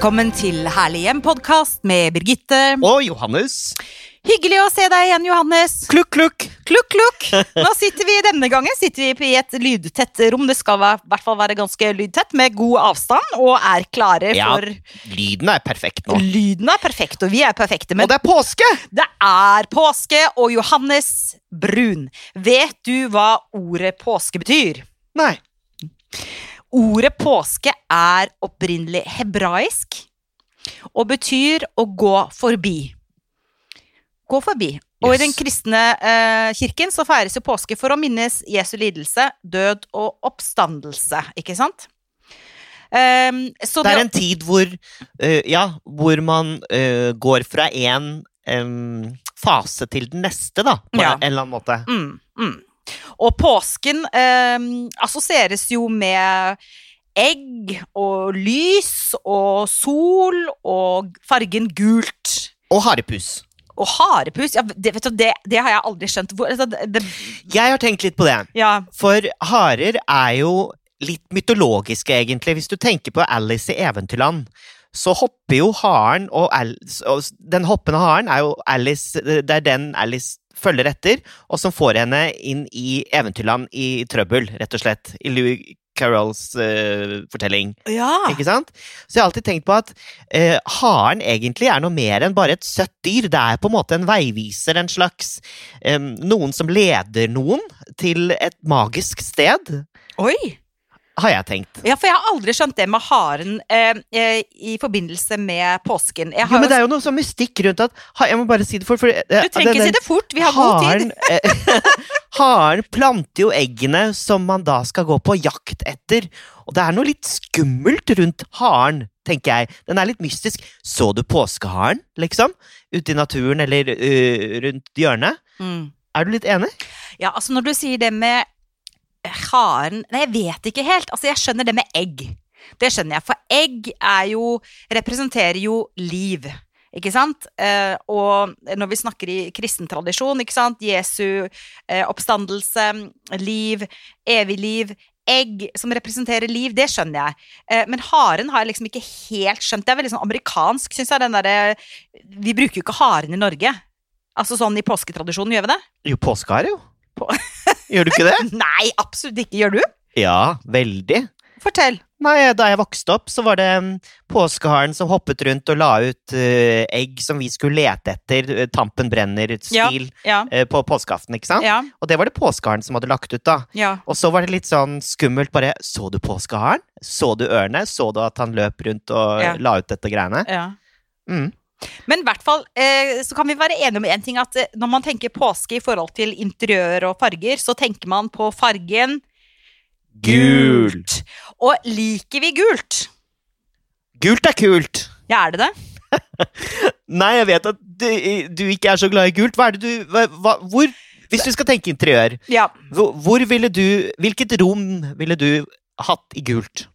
Velkommen til Herlig hjem-podkast med Birgitte. Og Johannes. Hyggelig å se deg igjen, Johannes. Klukk, klukk. Klukk, klukk. Nå sitter vi denne gangen sitter vi i et lydtett rom. Det skal i hvert fall være ganske lydtett, med god avstand, og er klare Ja. for Lyden er perfekt nå. Lyden er perfekt, og vi er perfekte. Men Og det er påske! det er påske, og Johannes Brun, vet du hva ordet påske betyr? Nei. Ordet påske er opprinnelig hebraisk og betyr å gå forbi. Gå forbi. Og i den kristne eh, kirken så feires jo påske for å minnes Jesu lidelse, død og oppstandelse, ikke sant? Um, så Det er en tid hvor, uh, ja, hvor man uh, går fra en um, fase til den neste, da. På Ja. en eller annen måte. Mm, mm. Og påsken eh, assosieres jo med egg og lys og sol og fargen gult. Og harepus. Og harepus, ja, det, vet du, det, det har jeg aldri skjønt. Hvor, altså, det, Jeg har tenkt litt på det. ja, For harer er jo litt mytologiske, egentlig. Hvis du tenker på Alice i Eventyrland, så hopper jo haren og, Alice, og Den hoppende haren er jo Alice Det er den Alice følger etter, og som får henne inn i Eventyrland i trøbbel, rett og slett. I Louis Carrolls uh, fortelling. ja. Ikke sant? Så jeg har alltid tenkt på at uh, haren egentlig er noe mer enn bare et søtt dyr. Det er på en måte en veiviser, en slags um, Noen som leder noen til et magisk sted, Oi! Har jeg tenkt. Ja, for jeg har aldri skjønt det med haren eh, eh, i forbindelse med påsken. Jo, men det er jo noe sånn mystikk rundt at Jeg må bare si det for, for eh, du trenger ikke si det fort, vi har god tid. haren, eh, haren planter jo eggene som man da skal gå på jakt etter. Og det er noe litt skummelt rundt haren, tenker jeg. Den er litt mystisk. Så du påskeharen, liksom? Ute i naturen eller uh, rundt hjørnet? Mm. Er du litt enig? Ja, altså når du sier det med haren Nei, jeg vet ikke helt. Altså, jeg skjønner det med egg. Det skjønner jeg, for egg er jo Representerer jo liv. Ikke sant? Eh, og når vi snakker i kristen tradisjon, ikke sant? Jesu eh, oppstandelse, liv, evig liv. Egg som representerer liv, det skjønner jeg. Eh, men haren har jeg liksom ikke helt skjønt. Det er veldig sånn amerikansk, syns jeg. Den der, Vi bruker jo ikke haren i Norge. Altså sånn i påsketradisjonen, gjør vi det? Jo, påskehare, jo. På- Gjør du ikke det? Nei, absolutt ikke. Gjør du? Ja, veldig. Fortell. Nei, da jeg vokste opp, så var det mm, påskeharen som hoppet rundt og la ut uh, egg som vi skulle lete etter. eh, Tampen brenner-stil Ja. eh, på påskeaften, ikke sant? Ja. Og det var det påskeharen som hadde lagt ut, da. ja. Og så var det litt sånn skummelt, bare Så du påskeharen? Så du ørene? Så du at han løp rundt og Ja. la ut dette greiene? ja. Mm. Men i hvert fall eh, så kan vi være enige om én ting, at eh, når man tenker påske i forhold til interiør og farger, så tenker man på fargen Gult. Og liker vi gult? Gult er kult! Ja, er det det? Nei, jeg vet at du, du ikke er så glad i gult. Hva er det du hva, Hvor Hvis du skal tenke interiør, Ja. hvor, hvor ville du Hvilket rom ville du hatt i gult?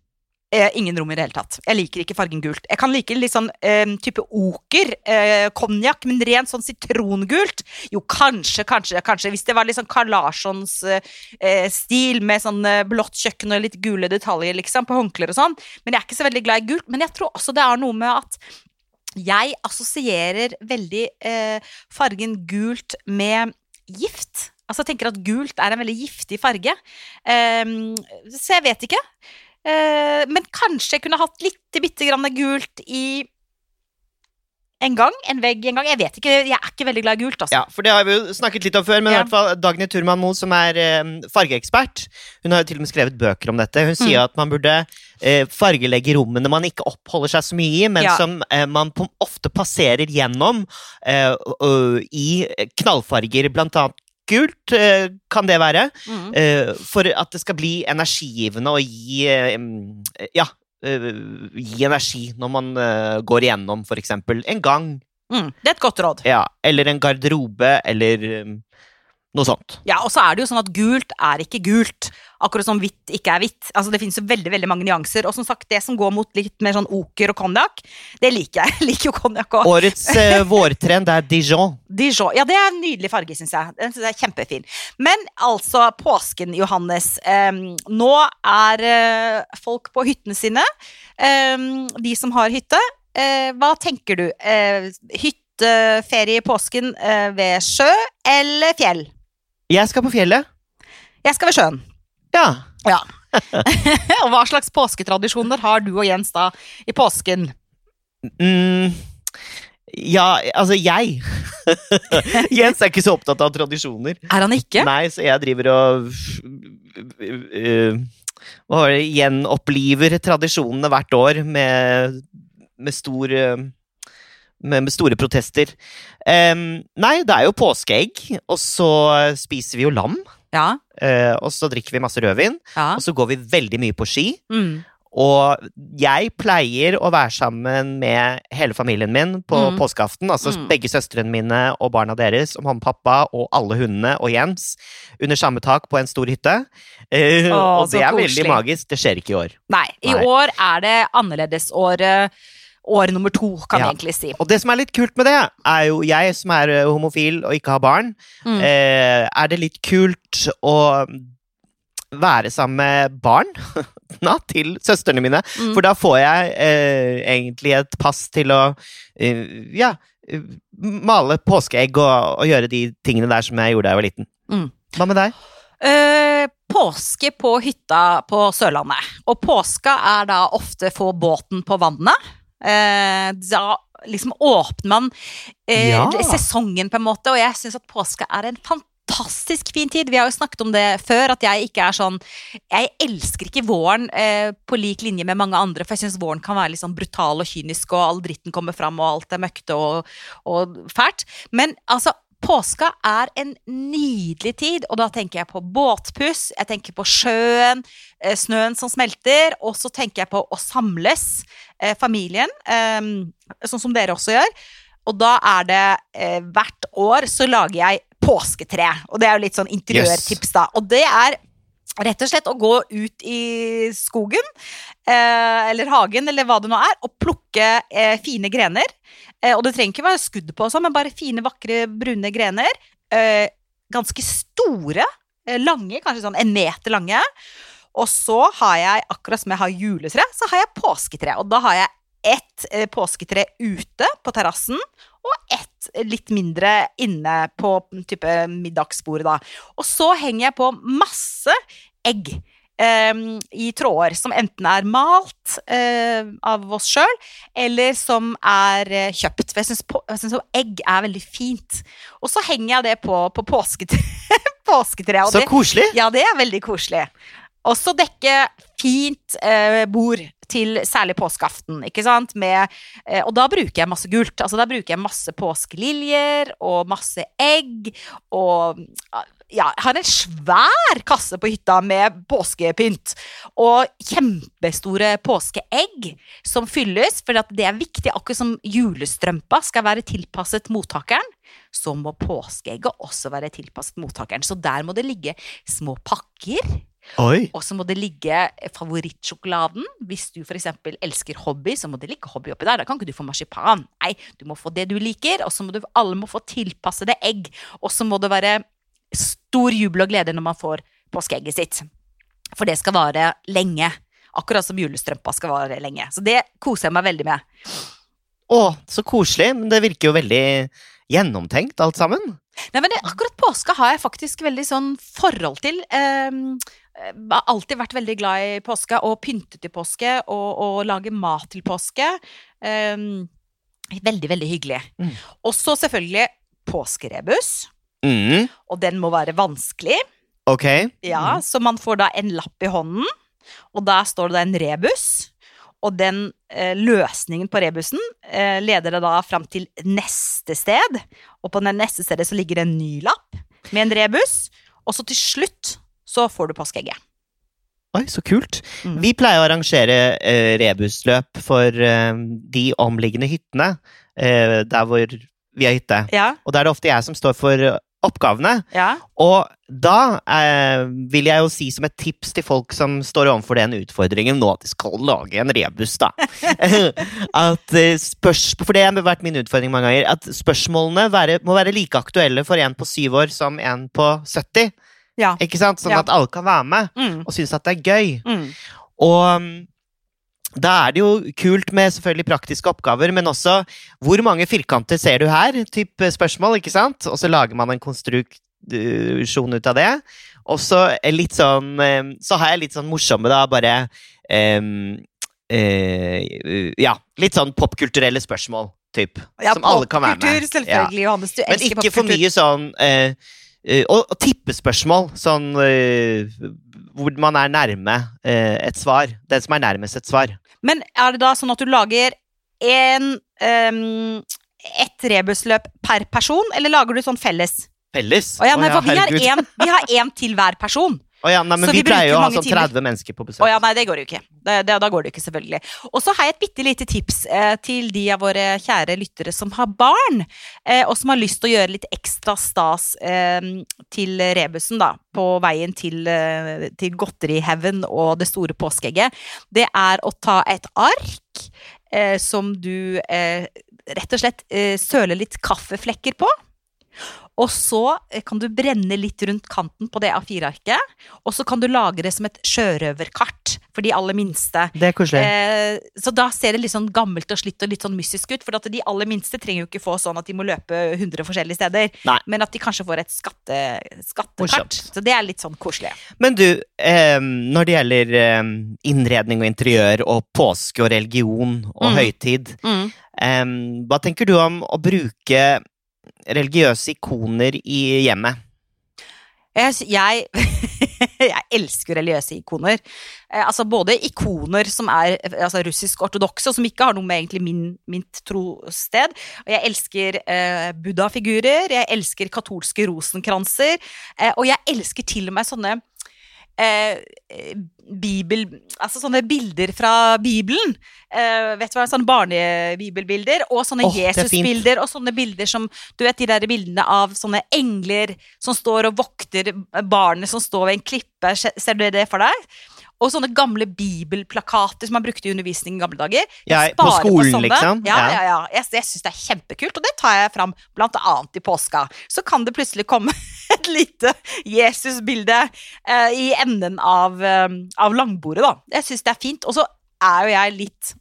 Eh, ingen rom i det hele tatt. Jeg liker ikke fargen gult. Jeg kan like litt sånn eh, type oker, eh, konjakk, men rent sånn sitrongult. Jo, kanskje, kanskje, kanskje. Hvis det var litt sånn Carl Larssons eh, eh, stil med sånn eh, blått kjøkken og litt gule detaljer, liksom, på håndklær og sånn. Men jeg er ikke så veldig glad i gult. Men jeg tror også det er noe med at jeg assosierer veldig fargen gult med gift. Altså jeg tenker at gult er en veldig giftig farge. Ehm, så jeg vet ikke. Eh, men kanskje jeg kunne hatt litt bitte grann gult i en gang. En vegg en gang. Jeg vet ikke. Jeg er ikke veldig glad i gult, altså. Ja, for det har vi jo snakket litt om før, men i hvert fall Dagny Turman Moe, som er eh, fargeekspert, hun har jo til og med skrevet bøker om dette. Hun Mm. sier at man burde eh, fargelegge rommene man ikke oppholder seg så mye i, men Ja. som eh, man ofte passerer gjennom eh, i knallfarger, blant annet gult, eh, kan det være. Mm. Eh, for at det skal bli energigivende og gi eh, Ja, gi energi når man går igjennom, for eksempel, en gang. Mm. Det er et godt råd. Ja, eller en garderobe, eller Noe sånt. Ja, og så er det jo sånn at gult er ikke gult. Akkurat som hvitt ikke er hvitt. Altså Det finnes jo veldig veldig mange nyanser. Og som sagt, det som går mot litt mer sånn oker og konjakk, det liker jeg. Jeg liker jo konjakk òg. Årets eh, vårtrend er Dijon. Dijon. Ja, det er en nydelig farge, syns jeg. Den synes jeg er kjempefin. Men altså, påsken, Johannes. Em, nå er eh, folk på hyttene sine. Em, de som har hytte. Eh, hva tenker du? Eh, hytteferie i påsken eh, ved sjø eller fjell? Jeg skal på fjellet. Jeg skal ved sjøen. Ja. Ja. og hva slags påsketradisjoner har du og Jens da i påsken? Mm, ja, altså jeg Jens er ikke så opptatt av tradisjoner. Er han ikke? Nei, så jeg driver og uh, Hva var det? Gjenoppliver tradisjonene hvert år med, med stor uh, med, store protester. Um, nei, det er jo påskeegg, og så spiser vi jo lam. Ja. Uh, og så drikker vi masse rødvin, ja. og så går vi veldig mye på ski. Mm. Og jeg pleier å være sammen med hele familien min på Mm. påskeaften. Altså Mm. begge søstrene mine og barna deres, og mamma og pappa og alle hundene og Jens under samme tak på en stor hytte. Uh, Åh, og det er koselig. veldig magisk. Det skjer ikke i år. Nei, i Nei. år er det annerledesåret år nummer to, kan Ja. vi egentlig si. Og det som er litt kult med det, er jo jeg som er eh, homofil og ikke har barn, Mm. eh, er det litt kult å være sammen med barn na, til søstrene mine. Mm. For da får jeg eh, egentlig et pass til å eh, ja, male påskeegg og, og gjøre de tingene der som jeg gjorde da jeg var liten. Mm. Hva med deg? Eh, påske på hytta på Sørlandet. Og påska er da ofte få båten på vannet. Eh, da liksom åpner man eh, Ja. sesongen, på en måte, og jeg syns at påske er en fantastisk fin tid. Vi har jo snakket om det før, at jeg ikke er sånn Jeg elsker ikke våren eh, på lik linje med mange andre, for jeg syns våren kan være litt sånn brutal og kynisk, og all dritten kommer fram, og alt er møkte og, og fælt. Men altså, påska er en nydelig tid, og da tenker jeg på båtpuss, jeg tenker på sjøen, eh, snøen som smelter, og så tenker jeg på å samles, eh, familien, eh, sånn som dere også gjør. Og da er det eh, hvert år så lager jeg påsketre, og det er jo litt sånn interiørtips, da. Og det er rett og slett å gå ut i skogen, eh, eller hagen, eller hva det nå er, og plukke eh, fine grener. Eh, og det trenger ikke være skudd på, og sånn, men bare fine, vakre, brune grener. Eh, ganske store, eh, lange, kanskje sånn en meter lange. Og så har jeg, akkurat som jeg har juletre, så har jeg påsketre. Og da har jeg ett eh, påsketre ute på terrassen, og ett litt mindre inne på type middagsbordet, da. Og så henger jeg på masse egg. eh, I tråder som enten er malt uh, av oss sjøl, eller som er uh, kjøpt. For jeg syns egg er veldig fint. Og så henger jeg det på, på påsketre, påsketreet. Så koselig! ja, det er veldig koselig. Og så dekke fint uh, bord til særlig påskeaften, ikke sant? Med, eh, og da bruker jeg masse gult. Altså da bruker jeg masse påskeliljer og masse egg og ja, jeg har en svær kasse på hytta med påskepynt. Og kjempestore påskeegg som fylles, for det er viktig. Akkurat som julestrømpa skal være tilpasset mottakeren, så må påskeegget også være tilpasset mottakeren. Så der må det ligge små pakker. Oi! Og så må det ligge favorittsjokoladen. Hvis du f.eks. elsker hobby, så må det ligge hobby oppi der. Da kan ikke du få marsipan. Nei, du må få det du liker, og så må du, alle må få tilpassede egg. Og så må det være stor jubel og glede når man får påskeegget sitt. For det skal vare lenge. Akkurat som julestrømpa skal vare lenge. Så det koser jeg meg veldig med. Å, så koselig. Men det virker jo veldig gjennomtenkt, alt sammen. Nei, men det, akkurat påske har jeg faktisk veldig sånn forhold til. Um, jeg har alltid vært veldig glad i påske, og pynte til påske, og, og lage mat til påske. Um, veldig, veldig hyggelig. Mm. Og så selvfølgelig påskerebus, Mm, og den må være vanskelig. ok. Ja, Så man får da en lapp i hånden, og der står det en rebus. Og den eh, løsningen på rebusen eh, leder deg da fram til neste sted. Og på den neste stedet så ligger det en ny lapp med en rebus. Og så til slutt så får du påskeegget. Oi, så kult. Mm. Vi pleier å arrangere eh, rebusløp for eh, de omliggende hyttene eh, der hvor vi har hytte. Ja. Og da er det ofte jeg som står for oppgavene. Ja. Og da eh, vil jeg jo si som et tips til folk som står overfor den utfordringen nå, at de skal lage en rebus, da. at eh, spørs, For det har vært min utfordring mange ganger. At spørsmålene være, må være like aktuelle for en på syv år som en på 70. Ja. Ikke sant? Sånn Ja. at alle kan være med Mm. og synes at det er gøy. Mm. Og um, da er det jo kult med selvfølgelig praktiske oppgaver, men også hvor mange firkanter ser du her? Type spørsmål, ikke sant? Og så lager man en konstruksjon ut av det. Og så litt sånn um, Så har jeg litt sånn morsomme, da, bare um, uh, Ja, litt sånn popkulturelle spørsmål, typ. Ja, som alle kan være med. popkultur, selvfølgelig, selvfølgelig, Johannes. Du Men elsker ikke for mye sånn uh, Uh, og, og tippespørsmål. Sånn uh, hvor man er nærme eh, et svar. Den som er nærmest et svar. Men er det da sånn at du lager en um, ett rebusløp per person, eller lager du sånn felles? Felles. Å ja, nei, for vi har en- vi har én til hver person. Å ja, nei, men så vi, vi pleier jo å ha sånn timer. 30 mennesker på besøk. Oh, ja, nei, det går jo ikke. Det, det, da går det jo ikke, selvfølgelig. Og så har jeg et bitte lite tips eh, til de av våre kjære lyttere som har barn, eh, og som har lyst til å gjøre litt ekstra stas eh, til rebusen, da, på veien til, eh, til godterihaugen og det store påskeegget. Det er å ta et ark eh, som du eh, rett og slett eh, søler litt kaffeflekker på. Og så eh, kan du brenne litt rundt kanten på det A4-arket. Og så kan du lage det som et sjørøverkart for de aller minste. Det er koselig. Eh, så da ser det litt sånn gammelt og slitt og litt sånn mystisk ut. For at de aller minste trenger jo ikke få sånn at de må løpe 100 forskjellige steder. Nei. Men at de kanskje får et skatte, skattekart. Så det er litt sånn koselig. Men du, eh, når det gjelder eh, innredning og interiør og påske og religion og Mm. høytid, eh, hva tenker du om å bruke religiøse ikoner i hjemmet? Jeg, jeg, jeg elsker religiøse ikoner. Eh, altså både ikoner som er altså russisk-ortodokse, og som ikke har noe med egentlig min, mitt trosted. Og jeg elsker eh, buddha-figurer, jeg elsker katolske rosenkranser, eh, og jeg elsker til og med sånne eh, bibel... Altså sånne bilder fra Bibelen. Eh, vet du hva, Sånne barnebibelbilder. Og sånne fint. Jesusbilder. Og sånne bilder som Du vet de der bildene av sånne engler som står og vokter barnet som står ved en klippe. Ser du det for deg? Og sånne gamle bibelplakater som man brukte i undervisning i gamle dager. Ja, på skolen, på liksom? Ja, Ja. ja, ja. Jeg, jeg syns det er kjempekult, og det tar jeg fram blant annet i påska. Så kan det plutselig komme et lite Jesus-bilde eh, i enden av, eh, av langbordet, da. Jeg syns det er fint. Og så er jo jeg litt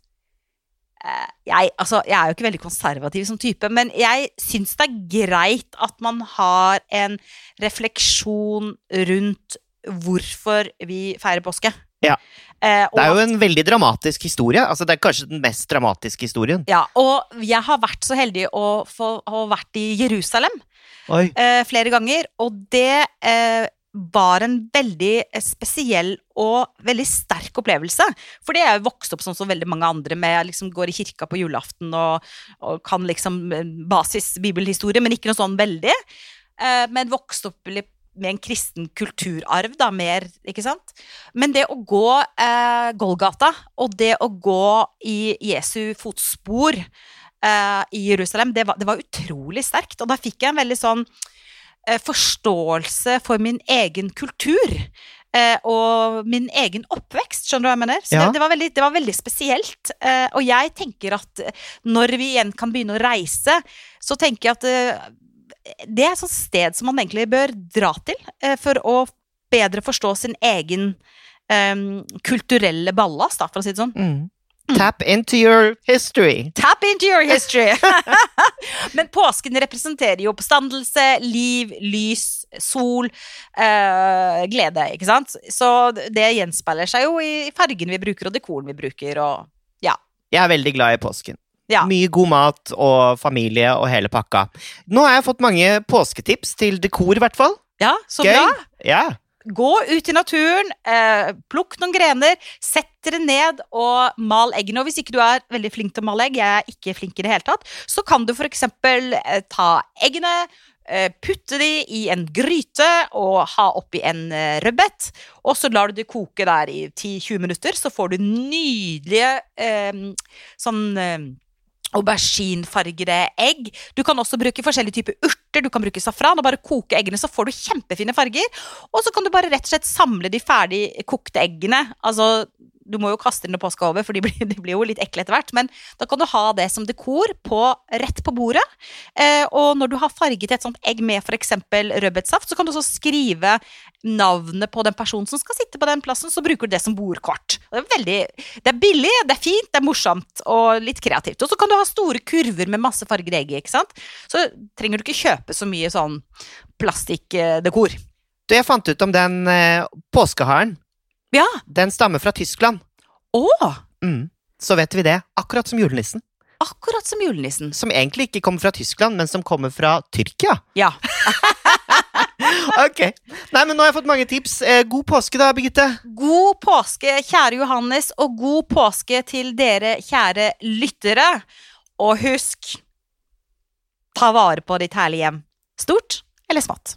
eh, jeg, altså, jeg er jo ikke veldig konservativ som type, men jeg syns det er greit at man har en refleksjon rundt hvorfor vi feirer påske. Ja. Eh, Det er jo en veldig dramatisk historie. Altså, det er kanskje den mest dramatiske historien. Ja, og jeg har vært så heldig å få ha vært i Jerusalem eh, flere ganger, og det eh, var en veldig eh, spesiell og veldig sterk opplevelse. Fordi jeg er jo vokst opp sånn som veldig mange andre, med jeg liksom går i kirka på julaften og, og kan liksom eh, basis bibelhistorie, men ikke noe sånn veldig. Eh, men vokst opp litt med en kristen kulturarv, da, mer, ikke sant? Men det å gå eh, Golgata, og det å gå i Jesu fotspor eh, i Jerusalem, det var, det var utrolig sterkt. Og da fikk jeg en veldig sånn eh, forståelse for min egen kultur. eh, og min egen oppvekst, skjønner du hva jeg mener? Så Ja. det, det, var veldig, det var veldig spesielt. eh, og jeg tenker at når vi igjen kan begynne å reise, så tenker jeg at eh, det er et sånt sted som man egentlig bør dra til eh, for å bedre forstå sin egen eh, kulturelle ballast, da, for å si det sånn. Mm. Tap into your history. Tap into your history! Men påsken representerer jo oppstandelse, liv, lys, sol, øh, glede, ikke sant? Så det gjenspeiler seg jo i fargen vi bruker, og dekoren vi bruker, og ja. Jeg er veldig glad i påsken. Ja. Mye god mat og familie og hele pakka. Nå har jeg fått mange påsketips til dekor, i hvert fall. Ja, så Gøy. bra! Ja. Gå ut i naturen, eh, plukk noen grener, sett dere ned og mal eggene. Og hvis ikke du er veldig flink til å male egg, jeg er ikke flink i det hele tatt, så kan du f.eks. Eh, ta eggene, eh, putte de i en gryte og ha oppi en eh, rødbet. Og så lar du det koke der i 10-20 minutter, så får du nydelige eh, sånn eh, auberginefargede egg. Du kan også bruke forskjellige typer urter du kan bruke safran, og bare koke eggene, så får du kjempefine farger. Og så kan du bare rett og slett samle de ferdig kokte eggene. Altså, du må jo kaste den når påska er over, for de blir, de blir, jo litt ekle etter hvert. Men da kan du ha det som dekor på, rett på bordet. Eh, og når du har farget et sånt egg med f.eks. rødbetsaft, så kan du også skrive navnet på den personen som skal sitte på den plassen, så bruker du det som bordkort. Det er, veldig, det er billig, det er fint, det er morsomt og litt kreativt. Og så kan du ha store kurver med masse fargede egg, ikke sant. Så trenger du ikke kjøpe så mye sånn plastikkdekor. Du, jeg fant ut om den eh, påskeharen. Ja. Den stammer fra Tyskland. Å! Mm. Så vet vi det. Akkurat som julenissen. Akkurat som julenissen. Som egentlig ikke kommer fra Tyskland, men som kommer fra Tyrkia. Ja. ok. Nei, men nå har jeg fått mange tips. Eh, god påske, da, Birgitte. God påske, kjære Johannes, og god påske til dere, kjære lyttere. Og husk ta vare på ditt herlige hjem. Stort eller smått.